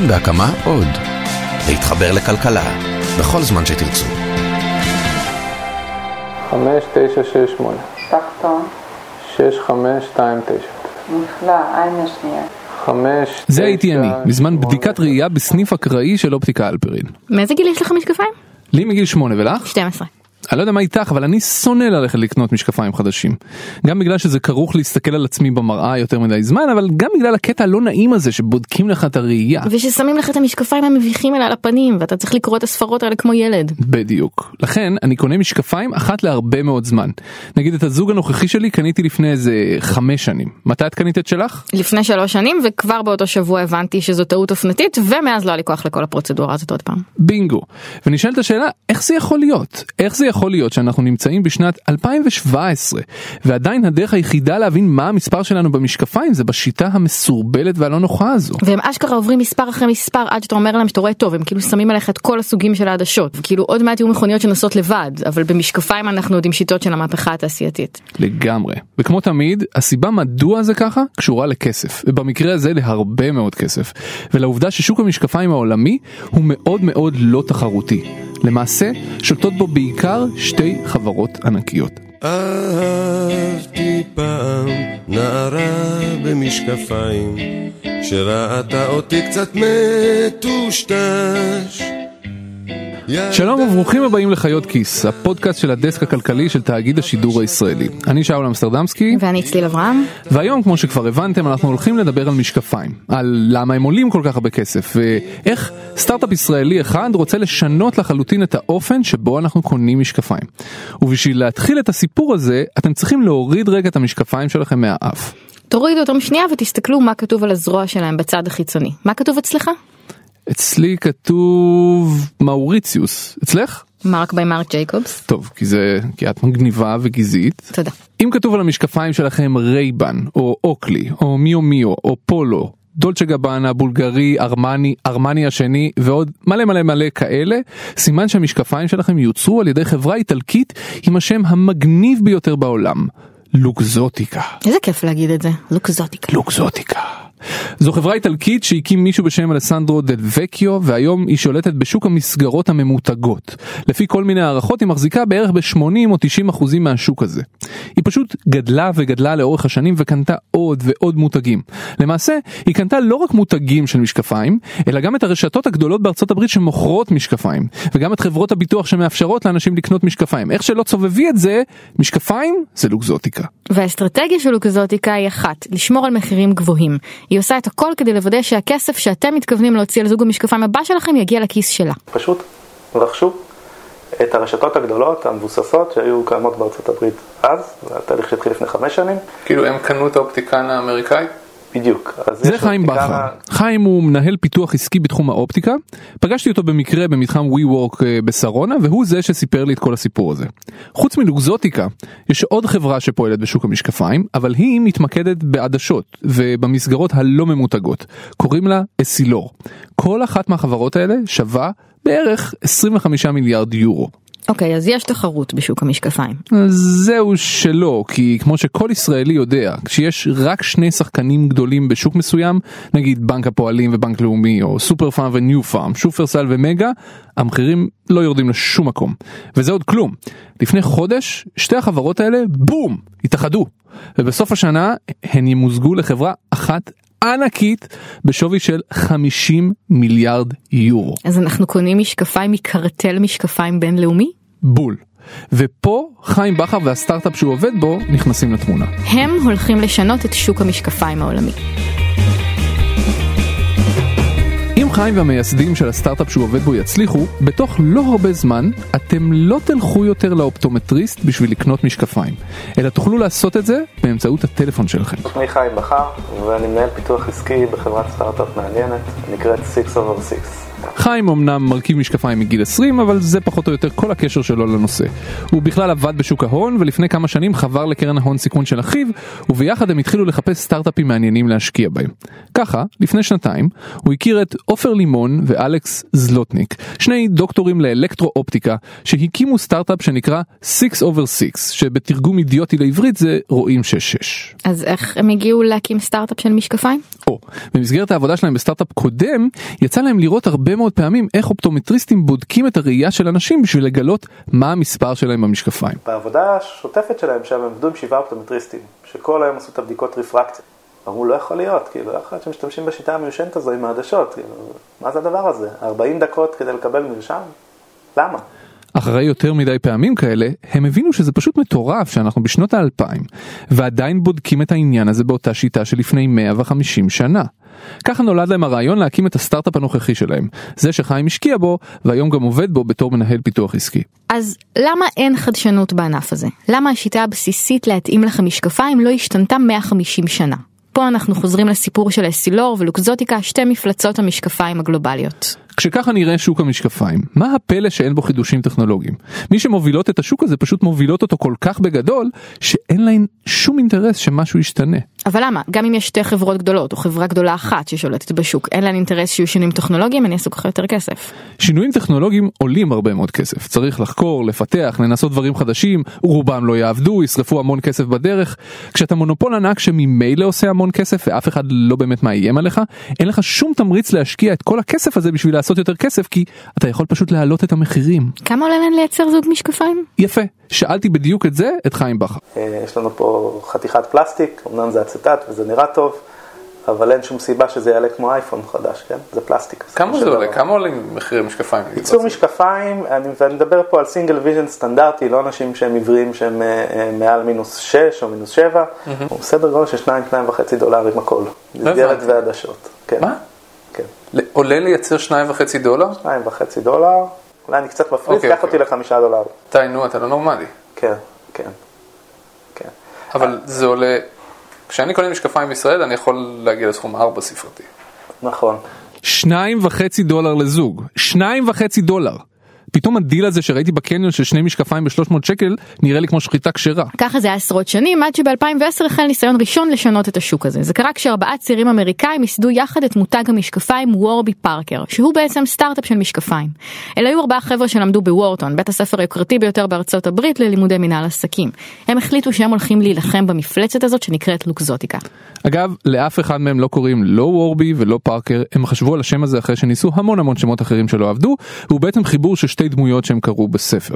כאן בהקמה עוד. להתחבר לכלכלה, בכל זמן שתרצו. חמש, תשע, שש, שמונה. טקטון, שש, חמש, שתיים, תשע. נפלא, עין השנייה. חמש, זה הייתי אני, בזמן. בדיקת ראייה בסניף אקראי של אופטיקה אלפרין. מאיזה גיל יש לך משקפיים? לי מגיל שמונה ולך? 12. אני לא יודע מה איתך אבל אני שונא ללכת לקנות משקפיים חדשים. גם בגלל שזה כרוך להסתכל על עצמי במראה יותר מדי זמן אבל גם בגלל הקטע הלא נעים הזה שבודקים לך את הראייה. וששמים לך את המשקפיים המביכים האלה על הפנים ואתה צריך לקרוא את הספרות האלה כמו ילד. בדיוק. לכן אני קונה משקפיים אחת להרבה מאוד זמן. נגיד את הזוג הנוכחי שלי קניתי לפני איזה חמש שנים. מתי את קנית את שלך? לפני שלוש שנים וכבר באותו שבוע הבנתי שזו טעות אופנתית ומאז לא היה לי כוח לכל הפרוצדורה הזאת עוד פעם. בינגו. ונשאלת השאלה איך זה יכול להיות? איך זה יכול להיות שאנחנו נמצאים בשנת 2017 ועדיין הדרך היחידה להבין מה המספר שלנו במשקפיים זה בשיטה המסורבלת והלא נוחה הזו. והם אשכרה עוברים מספר אחרי מספר עד שאתה אומר להם שאתה רואה טוב הם כאילו שמים עליך את כל הסוגים של העדשות כאילו עוד מעט יהיו מכוניות שנוסעות לבד אבל במשקפיים אנחנו יודעים שיטות של המהפכה התעשייתית. לגמרי. וכמו תמיד, הסיבה מדוע זה ככה קשורה לכסף, ובמקרה הזה להרבה מאוד כסף, ולעובדה ששוק המשקפיים העולמי הוא מאוד מאוד לא תחרותי. למעשה, שולטות בו בעיקר שתי חברות ענקיות. אהבתי פעם נערה במשקפיים שראתה אותי קצת מטושטש שלום וברוכים הבאים לחיות כיס, הפודקאסט של הדסק הכלכלי של תאגיד השידור הישראלי. אני שאול אמסטרדמסקי, ואני צליל אברהם. והיום כמו שכבר הבנתם אנחנו הולכים לדבר על משקפיים, על למה הם עולים כל כך הרבה כסף, ואיך סטארט-אפ ישראלי אחד רוצה לשנות לחלוטין את האופן שבו אנחנו קונים משקפיים. ובשביל להתחיל את הסיפור הזה, אתם צריכים להוריד רגע את המשקפיים שלכם מהאף. תורידו אותם שנייה ותסתכלו מה כתוב על הזרוע שלהם בצד החיצוני. מה כתוב אצלך? אצלי כתוב מאוריציוס, אצלך? מרק ביי מרק ג'ייקובס. טוב, כי זה, כי את מגניבה וגזעית. תודה. אם כתוב על המשקפיים שלכם רייבן, או אוקלי, או מיו מיו, או פולו, דולצ'ה גבאנה, בולגרי, ארמני, ארמני השני, ועוד מלא מלא מלא כאלה, סימן שהמשקפיים שלכם יוצרו על ידי חברה איטלקית עם השם המגניב ביותר בעולם, לוקזוטיקה. איזה כיף להגיד את זה. לוקזוטיקה. לוקזוטיקה. זו חברה איטלקית שהקים מישהו בשם אלסנדרו דל וקיו והיום היא שולטת בשוק המסגרות הממותגות. לפי כל מיני הערכות היא מחזיקה בערך ב-80 או 90 אחוזים מהשוק הזה. היא פשוט גדלה וגדלה לאורך השנים וקנתה עוד ועוד מותגים. למעשה היא קנתה לא רק מותגים של משקפיים אלא גם את הרשתות הגדולות בארצות הברית שמוכרות משקפיים וגם את חברות הביטוח שמאפשרות לאנשים לקנות משקפיים. איך שלא תסובבי את זה משקפיים זה לוקזוטיקה. והאסטרטגיה של לוקזוטיקה היא אחת, לשמור על מחירים גבוהים. היא עושה את הכל כדי לוודא שהכסף שאתם מתכוונים להוציא על זוג המשקפיים הבא שלכם יגיע לכיס שלה. פשוט רכשו את הרשתות הגדולות המבוססות שהיו קיימות בארצות הברית אז, זה התהליך שהתחיל לפני חמש שנים. כאילו הם קנו את האופטיקן האמריקאי? בדיוק. זה חיים בכר. ה- חיים הוא מנהל פיתוח עסקי בתחום האופטיקה. פגשתי אותו במקרה במתחם ווי וורק אה, בשרונה והוא זה שסיפר לי את כל הסיפור הזה. חוץ מלוגזוטיקה יש עוד חברה שפועלת בשוק המשקפיים אבל היא מתמקדת בעדשות ובמסגרות הלא ממותגות. קוראים לה אסילור. כל אחת מהחברות האלה שווה בערך 25 מיליארד יורו. אוקיי, אז יש תחרות בשוק המשקפיים. זהו שלא, כי כמו שכל ישראלי יודע, כשיש רק שני שחקנים גדולים בשוק מסוים, נגיד בנק הפועלים ובנק לאומי, או סופר פארם וניו פארם, שופרסל ומגה, המחירים לא יורדים לשום מקום. וזה עוד כלום. לפני חודש, שתי החברות האלה, בום, התאחדו. ובסוף השנה הן ימוזגו לחברה אחת ענקית בשווי של 50 מיליארד יורו. אז אנחנו קונים משקפיים מקרטל משקפיים בינלאומי? בול. ופה חיים בכר והסטארט-אפ שהוא עובד בו נכנסים לתמונה. הם הולכים לשנות את שוק המשקפיים העולמי. חיים והמייסדים של הסטארט-אפ שהוא עובד בו יצליחו, בתוך לא הרבה זמן אתם לא תלכו יותר לאופטומטריסט בשביל לקנות משקפיים, אלא תוכלו לעשות את זה באמצעות הטלפון שלכם. שמי חיים בכר ואני מנהל פיתוח עסקי בחברת סטארט-אפ מעניינת, נקראת 6 over 6. חיים אמנם מרכיב משקפיים מגיל 20, אבל זה פחות או יותר כל הקשר שלו לנושא. הוא בכלל עבד בשוק ההון, ולפני כמה שנים חבר לקרן ההון סיכון של אחיו, וביחד הם התחילו לחפש סטארט-אפים מעניינים להשקיע בהם. ככה, לפני שנתיים, הוא הכיר את עופר לימון ואלכס זלוטניק, שני דוקטורים לאלקטרו-אופטיקה, שהקימו סטארט-אפ שנקרא 6 over 6, שבתרגום אידיוטי לעברית זה רואים 6-6. אז איך הם הגיעו להקים סטארט-אפ של משקפיים? או, במסגרת העבודה שלהם בסטארט-אפ קודם, יצא להם לראות הרבה מאוד פעמים איך אופטומטריסטים בודקים את הראייה של אנשים בשביל לגלות מה המספר שלהם במשקפיים. בעבודה השוטפת שלהם שם הם עבדו עם שבעה אופטומטריסטים, שכל היום עשו את הבדיקות רפרקציה. אמרו, לא יכול להיות, כאילו, לא יכול להיות שמשתמשים בשיטה המיושנת הזו עם העדשות, כאילו, מה זה הדבר הזה? 40 דקות כדי לקבל מרשם? למה? אחרי יותר מדי פעמים כאלה, הם הבינו שזה פשוט מטורף שאנחנו בשנות האלפיים, ועדיין בודקים את העניין הזה באותה שיטה שלפני 150 שנה. ככה נולד להם הרעיון להקים את הסטארט-אפ הנוכחי שלהם, זה שחיים השקיע בו, והיום גם עובד בו בתור מנהל פיתוח עסקי. אז למה אין חדשנות בענף הזה? למה השיטה הבסיסית להתאים לך משקפיים לא השתנתה 150 שנה? פה אנחנו חוזרים לסיפור של אסילור ולוקזוטיקה, שתי מפלצות המשקפיים הגלובליות. כשככה נראה שוק המשקפיים, מה הפלא שאין בו חידושים טכנולוגיים? מי שמובילות את השוק הזה פשוט מובילות אותו כל כך בגדול, שאין להן שום אינטרס שמשהו ישתנה. אבל למה? גם אם יש שתי חברות גדולות, או חברה גדולה אחת ששולטת בשוק, אין להן אינטרס שיהיו שינויים טכנולוגיים, הן יעשו ככה יותר כסף. שינויים טכנולוגיים עולים הרבה מאוד כסף. צריך לחקור, לפתח, לנסות דברים חדשים, רובם לא יעבדו, ישרפו המון כסף בדרך. כשאתה מונופול ענק שממילא עושה המון כסף ואף אחד לא באמת מאיים עליך, אין לך שום תמריץ להשקיע את כל הכסף הזה בשביל לעשות יותר כסף, כי אתה יכול פשוט להעלות את המחירים. כמה עולה להן לייצר זוג משקפיים? יפה, שאלתי בדיוק את זה את חיים בכר. אה, יש לנו פה חתיכת פלסטיק, אמנם זה אצטט וזה נראה טוב, אבל אין שום סיבה שזה יעלה כמו אייפון חדש, כן? זה פלסטיק. כמה זה עולה? כמה עולים מחירי משקפיים? ייצור משקפיים, אני, ואני מדבר פה על single vision סטנדרטי, לא אנשים שהם עיוורים שהם אה, אה, מעל מינוס 6 או מינוס 7, הוא סדר גודל של 2-2.5 דולרים הכל, מסגרת הבנתי. ועדשות. כן. מה? עולה לייצר שניים וחצי דולר? 2.5 דולר, אולי אני קצת מפריז, אוקיי, קח אותי אוקיי. לחמישה דולר. די, נו, אתה לא נורמלי. כן, כן, כן. אבל זה עולה... כשאני קונה משקפיים בישראל, אני יכול להגיע לסכום ארבע ספרתי. נכון. שניים וחצי דולר לזוג. שניים וחצי דולר. פתאום הדיל הזה שראיתי בקניון של שני משקפיים ב-300 שקל נראה לי כמו שחיטה כשרה. ככה זה היה עשרות שנים עד שב-2010 החל ניסיון ראשון לשנות את השוק הזה. זה קרה כשארבעה צעירים אמריקאים ייסדו יחד את מותג המשקפיים וורבי פארקר, שהוא בעצם סטארט-אפ של משקפיים. אלה היו ארבעה חבר'ה שלמדו בוורטון, בית הספר היוקרתי ביותר בארצות הברית ללימודי מנהל עסקים. הם החליטו שהם הולכים להילחם במפלצת הזאת שנקראת לוקזוטיקה. אגב, לאף אחד מהם לא קוראים לא וורבי ולא פארקר, הם חשבו על השם הזה אחרי שניסו המון המון שמות אחרים שלא עבדו, והוא בעצם חיבור של שתי דמויות שהם קראו בספר.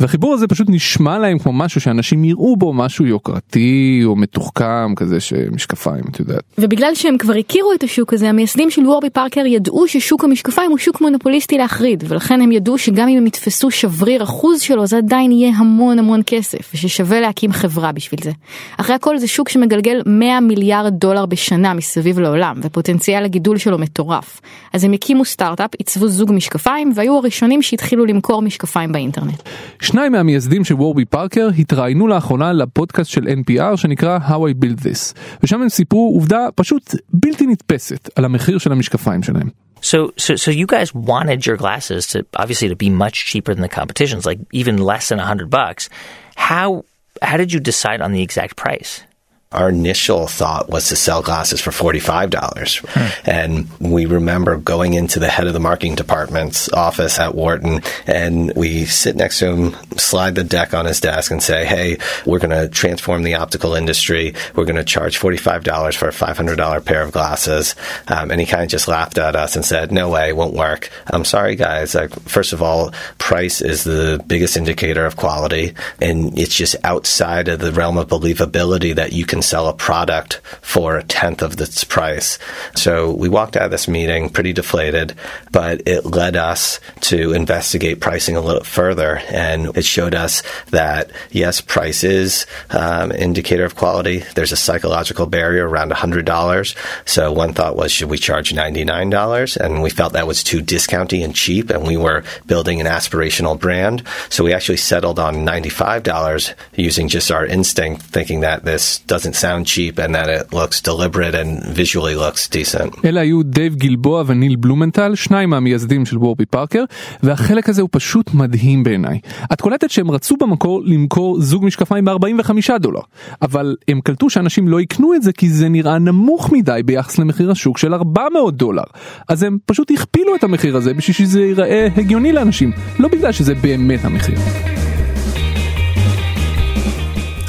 והחיבור הזה פשוט נשמע להם כמו משהו שאנשים יראו בו משהו יוקרתי או מתוחכם כזה שמשקפיים, את יודעת. ובגלל שהם כבר הכירו את השוק הזה, המייסדים של וורבי פארקר ידעו ששוק המשקפיים הוא שוק מונופוליסטי להחריד, ולכן הם ידעו שגם אם הם יתפסו שבריר אחוז שלו, זה עדיין יהיה המון המון כסף, וששווה להקים חברה בשביל זה. אחרי הכל זה שוק שמגלגל 100 מיליארד דולר בשנה מסביב לעולם, ופוטנציאל הגידול שלו מטורף. אז הם הקימו סטארט-אפ, עיצבו זוג משקפיים, והיו הראשונים שהתחילו למכור משקפיים באינטרנט. שניים מהמייסדים של וורבי פארקר התראיינו לאחרונה לפודקאסט של NPR שנקרא How I Build This, ושם הם סיפרו עובדה פשוט בלתי נתפסת על המחיר של המשקפיים שלהם. So, so, so you guys wanted your glasses to obviously to be much cheaper than the competitions, like even less than a hundred bucks. How how did you decide on the exact price? Our initial thought was to sell glasses for $45. And we remember going into the head of the marketing department's office at Wharton and we sit next to him, slide the deck on his desk and say, Hey, we're going to transform the optical industry. We're going to charge $45 for a $500 pair of glasses. Um, and he kind of just laughed at us and said, No way, it won't work. I'm sorry, guys. Like, first of all, price is the biggest indicator of quality. And it's just outside of the realm of believability that you can sell a product for a tenth of its price. So we walked out of this meeting pretty deflated, but it led us to investigate pricing a little further. And it showed us that yes, price is um, indicator of quality. There's a psychological barrier around $100. So one thought was, should we charge $99? And we felt that was too discounty and cheap. And we were building an aspirational brand. So we actually settled on $95 using just our instinct, thinking that this doesn't doesn't sound cheap and that it looks deliberate and visually looks decent. אלה היו דייב גלבוע וניל בלומנטל, שניים מהמייסדים של וורבי פארקר, והחלק הזה הוא פשוט מדהים בעיניי. את קולטת שהם רצו במקור למכור זוג משקפיים ב-45 דולר, אבל הם קלטו שאנשים לא יקנו את זה כי זה נראה נמוך מדי ביחס למחיר השוק של 400 דולר. אז הם פשוט הכפילו את המחיר הזה בשביל שזה ייראה הגיוני לאנשים, לא בגלל שזה באמת המחיר.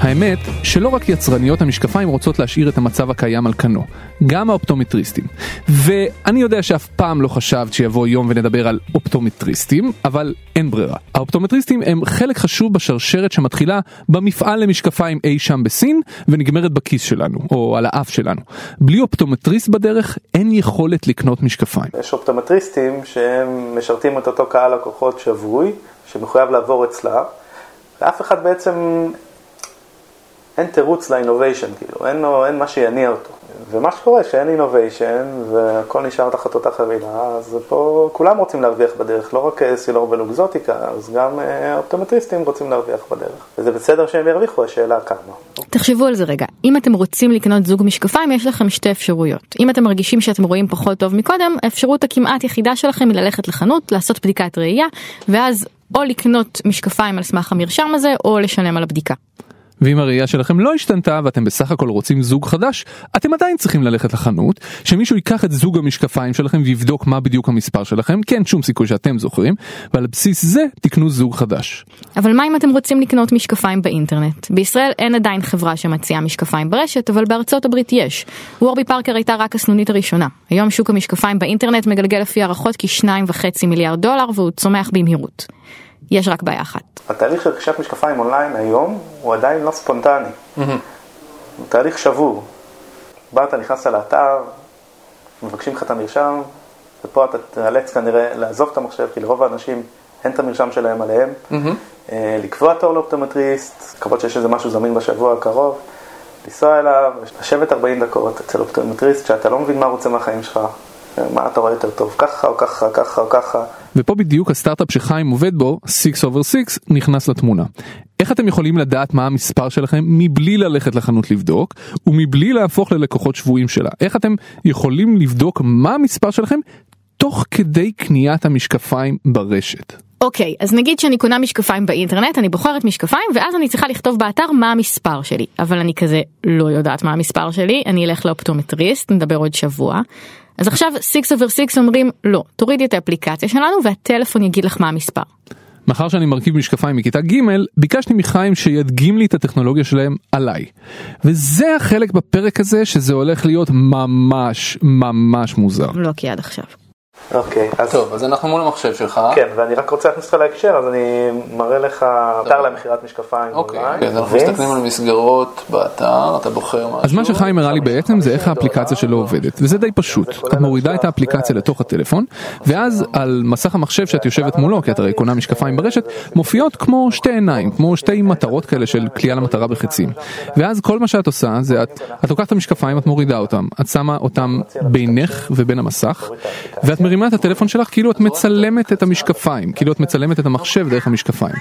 האמת שלא רק יצרניות המשקפיים רוצות להשאיר את המצב הקיים על כנו, גם האופטומטריסטים. ואני יודע שאף פעם לא חשבת שיבוא יום ונדבר על אופטומטריסטים, אבל אין ברירה. האופטומטריסטים הם חלק חשוב בשרשרת שמתחילה במפעל למשקפיים אי שם בסין ונגמרת בכיס שלנו, או על האף שלנו. בלי אופטומטריסט בדרך אין יכולת לקנות משקפיים. יש אופטומטריסטים שהם משרתים את אותו קהל לקוחות שבוי, שמחויב לעבור אצלה, ואף אחד בעצם אין תירוץ ל innovation, כאילו, אין, לו, אין מה שיניע אותו. ומה שקורה, שאין innovation והכל נשאר תחת אותה חבילה, אז פה כולם רוצים להרוויח בדרך, לא רק Essilor ו Luxottica, אז גם האופטומטריסטים רוצים להרוויח בדרך. וזה בסדר שהם ירוויחו, השאלה כמה. תחשבו על זה רגע, אם אתם רוצים לקנות זוג משקפיים יש לכם שתי אפשרויות. אם אתם מרגישים שאתם רואים פחות טוב מקודם, האפשרות הכמעט יחידה שלכם היא ללכת לחנות, לעשות בדיקת ראייה, ואז או לקנות משקפיים על סמך המרשם הזה, או לשלם על הבדיקה. ואם הראייה שלכם לא השתנתה ואתם בסך הכל רוצים זוג חדש, אתם עדיין צריכים ללכת לחנות, שמישהו ייקח את זוג המשקפיים שלכם ויבדוק מה בדיוק המספר שלכם, כן שום סיכוי שאתם זוכרים, ועל בסיס זה תקנו זוג חדש. אבל מה אם אתם רוצים לקנות משקפיים באינטרנט? בישראל אין עדיין חברה שמציעה משקפיים ברשת, אבל בארצות הברית יש. וורבי פארקר הייתה רק הסנונית הראשונה. היום שוק המשקפיים באינטרנט מגלגל לפי הערכות כ-2.5 מיליארד דולר והוא צומח במהירות. יש רק בעיה אחת. התהליך של רכישת משקפיים אונליין היום הוא עדיין לא ספונטני. הוא תהליך שבור. בא אתה נכנס לאתר, מבקשים לך את המרשם, ופה אתה תיאלץ כנראה לעזוב את המחשב, כי לרוב האנשים אין את המרשם שלהם עליהם. לקבוע תור לאופטומטריסט, לקוות שיש איזה משהו זמין בשבוע הקרוב, לנסוע אליו, לשבת 40 דקות אצל אופטומטריסט, שאתה לא מבין מה רוצה מהחיים שלך. מה אתה רואה יותר טוב, ככה או ככה, ככה או ככה. ופה בדיוק הסטארט-אפ שחיים עובד בו, 6 over 6, נכנס לתמונה. איך אתם יכולים לדעת מה המספר שלכם מבלי ללכת לחנות לבדוק, ומבלי להפוך ללקוחות שבויים שלה? איך אתם יכולים לבדוק מה המספר שלכם תוך כדי קניית המשקפיים ברשת? אוקיי, okay, אז נגיד שאני קונה משקפיים באינטרנט, אני בוחרת משקפיים, ואז אני צריכה לכתוב באתר מה המספר שלי. אבל אני כזה לא יודעת מה המספר שלי, אני אלך לאופטומטריסט, נדבר עוד שבוע. אז עכשיו 6 over 6 אומרים לא, תורידי את האפליקציה שלנו והטלפון יגיד לך מה המספר. מאחר שאני מרכיב משקפיים מכיתה ג' ביקשתי מחיים שידגים לי את הטכנולוגיה שלהם עליי. וזה החלק בפרק הזה שזה הולך להיות ממש ממש מוזר. לא כי עד עכשיו. אוקיי, אז... טוב, אז אנחנו מול המחשב שלך. כן, ואני רק רוצה להכניס אותך להקשר, אז אני מראה לך אתר למכירת משקפיים אוקיי, אונליין. אז אנחנו מסתכלים על מסגרות באתר, אתה בוחר משהו. אז מה שחיים הראה לי בעצם זה איך האפליקציה שלו עובדת, וזה די פשוט. את מורידה את האפליקציה לתוך הטלפון, ואז על מסך המחשב שאת יושבת מולו, כי את הרי קונה משקפיים ברשת, מופיעות כמו שתי עיניים, כמו שתי מטרות כאלה של קליעה למטרה בחצים. ואז כל מה שאת עושה זה את, את לוקחת את המשקפיים, את מורידה אותם, את שמה אותם בינך ובין המסך, ואת מרימה את הטלפון שלך כאילו את מצלמת את המשקפיים, כאילו את מצלמת את המחשב דרך המשקפיים.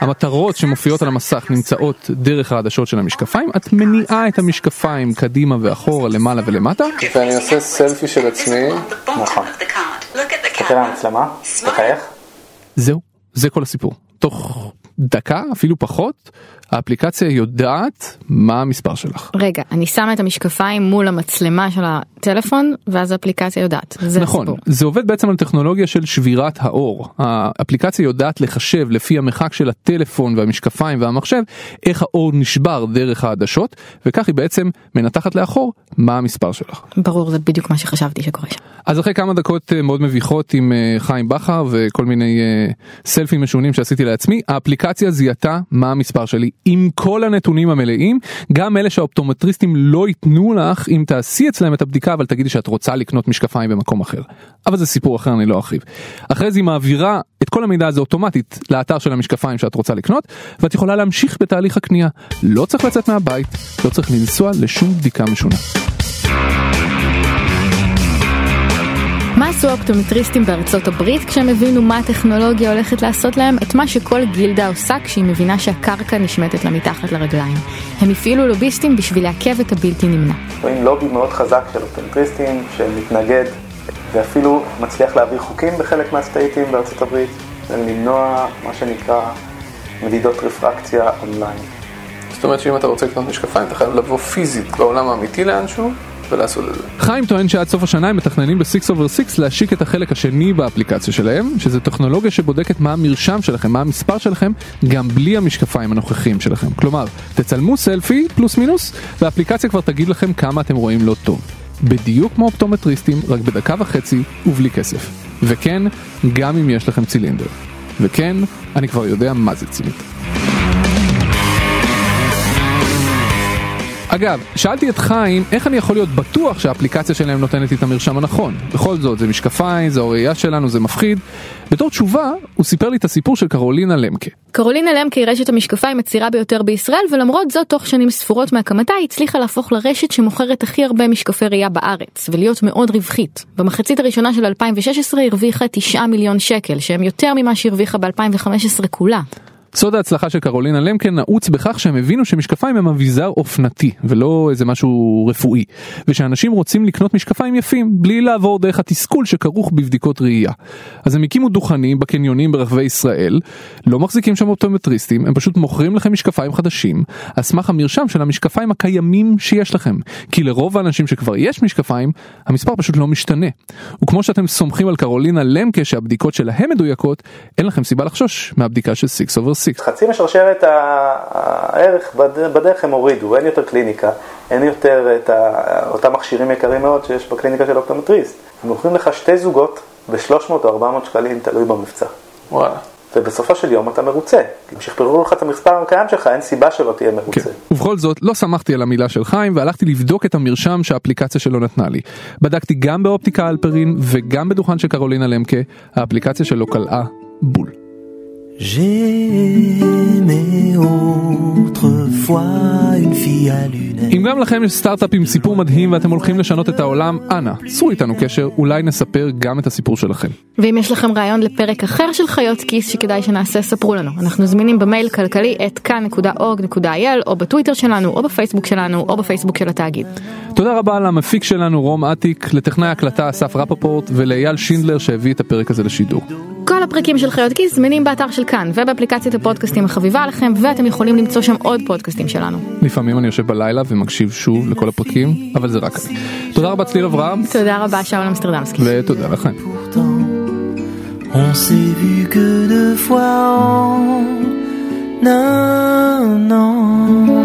המטרות שמופיעות על המסך נמצאות דרך העדשות של המשקפיים, את מניעה את המשקפיים קדימה ואחורה, למעלה ולמטה. ואני עושה סלפי של עצמי. נכון. תסתכל על המצלמה, תחייך. זהו, זה כל הסיפור. תוך דקה, אפילו פחות, האפליקציה יודעת מה המספר שלך. רגע, אני שמה את המשקפיים מול המצלמה של הטלפון, ואז האפליקציה יודעת. זה נכון, הסיפור. זה עובד בעצם על טכנולוגיה של שבירת האור. האפליקציה יודעת לחשב לפי המרחק של הטלפון והמשקפיים והמחשב, איך האור נשבר דרך העדשות, וכך היא בעצם מנתחת לאחור מה המספר שלך. ברור, זה בדיוק מה שחשבתי שקורה שם. אז אחרי כמה דקות אה, מאוד מביכות עם אה, חיים בכר וכל מיני אה, סלפים משונים שעשיתי לעצמי, האפליקציה זיהתה מה המספר שלי עם כל הנתונים המלאים, גם אלה שהאופטומטריסטים לא ייתנו לך אם תעשי אצלם את הבדיקה אבל תגידי שאת רוצה לקנות משקפיים במקום אחר. אבל זה סיפור אחר אני לא ארחיב. אחרי זה היא מעבירה את כל המידע הזה אוטומטית לאתר של המשקפיים שאת רוצה לקנות ואת יכולה להמשיך בתהליך הקנייה. לא צריך לצאת מהבית, לא צריך לנסוע לשום בדיקה משונה. עשו האופטומטריסטים בארצות הברית כשהם הבינו מה הטכנולוגיה הולכת לעשות להם? את מה שכל גילדה עושה כשהיא מבינה שהקרקע נשמטת לה מתחת לרגליים. הם הפעילו לוביסטים בשביל לעכב את הבלתי נמנע. רואים לובי מאוד חזק של אופטומטריסטים שמתנגד ואפילו מצליח להעביר חוקים בחלק מהסטייטים בארצות הברית ולמנוע מה שנקרא מדידות רפרקציה אונליין. זאת אומרת שאם אתה רוצה לקנות משקפיים, אתה חייב לבוא פיזית בעולם האמיתי לאנשהו ולעשות את זה. חיים טוען שעד סוף השנה הם מתכננים ב-6 over 6 להשיק את החלק השני באפליקציה שלהם, שזה טכנולוגיה שבודקת מה המרשם שלכם, מה המספר שלכם, גם בלי המשקפיים הנוכחיים שלכם. כלומר, תצלמו סלפי פלוס מינוס, והאפליקציה כבר תגיד לכם כמה אתם רואים לא טוב. בדיוק כמו אופטומטריסטים, רק בדקה וחצי ובלי כסף. וכן, גם אם יש לכם צילינדר. וכן, אני כבר יודע מה זה צילינדר. אגב, שאלתי את חיים איך אני יכול להיות בטוח שהאפליקציה שלהם נותנת לי את המרשם הנכון. בכל זאת, זה משקפיים, זה הראייה שלנו, זה מפחיד. בתור תשובה, הוא סיפר לי את הסיפור של קרולינה למקה. קרולינה למקה היא רשת המשקפיים הצעירה ביותר בישראל, ולמרות זאת, תוך שנים ספורות מהקמתה, היא הצליחה להפוך לרשת שמוכרת הכי הרבה משקפי ראייה בארץ, ולהיות מאוד רווחית. במחצית הראשונה של 2016 היא הרוויחה 9 מיליון שקל, שהם יותר ממה שהרוויחה ב-2015 כולה. סוד ההצלחה של קרולינה למקן נעוץ בכך שהם הבינו שמשקפיים הם אביזר אופנתי ולא איזה משהו רפואי ושאנשים רוצים לקנות משקפיים יפים בלי לעבור דרך התסכול שכרוך בבדיקות ראייה. אז הם הקימו דוכנים בקניונים ברחבי ישראל, לא מחזיקים שם אופטומטריסטים, הם פשוט מוכרים לכם משקפיים חדשים על סמך המרשם של המשקפיים הקיימים שיש לכם. כי לרוב האנשים שכבר יש משקפיים, המספר פשוט לא משתנה. וכמו שאתם סומכים על קרולינה למקה שהבדיקות שלהם מדויקות, אין לכם סיבה לחשוש מהבדיקה של 6 over 6. חצי משרשרת הערך בד- בדרך הם הורידו, אין יותר קליניקה, אין יותר את אותם מכשירים יקרים מאוד שיש בקליניקה של אופטומטריסט. הם מוכרים לך שתי זוגות ב-300 או 400 שקלים, תלוי במבצע. וואלה. ובסופו של יום אתה מרוצה. אם שחררו לך את המספר הקיים שלך, אין סיבה שלא תהיה מרוצה. כן. ובכל זאת, לא שמחתי על המילה של חיים והלכתי לבדוק את המרשם שהאפליקציה שלו נתנה לי. בדקתי גם באופטיקה אלפרין וגם בדוכן של קרולינה למקה, האפליקציה שלו קלעה בול. J'aimais autrefois une fille à lunettes. אם גם לכם יש סטארט-אפ עם סיפור מדהים ואתם הולכים לשנות את העולם, אנא, צרו איתנו קשר, אולי נספר גם את הסיפור שלכם. ואם יש לכם רעיון לפרק אחר של חיות כיס שכדאי שנעשה, ספרו לנו. אנחנו זמינים במייל כלכלי את כאן.org.il או בטוויטר שלנו או בפייסבוק שלנו או בפייסבוק של התאגיד. תודה רבה למפיק שלנו רום אטיק, לטכנאי הקלטה אסף רפפורט ולאייל שינדלר שהביא את הפרק הזה לשידור. כל הפרקים של חיות כיס זמינים באתר של כאן ובאפליקציית הפודקאסטים החביבה עליכם ואתם יכולים למצוא שם עוד פודקאסטים שלנו. לפעמים אני יושב בלילה ומקשיב שוב לכל הפרקים, אבל זה רק אני. תודה רבה צליל אברהם, תודה רבה שאול אמסטרדמסקי. ותודה לכם. On s'est vu que deux fois en un an.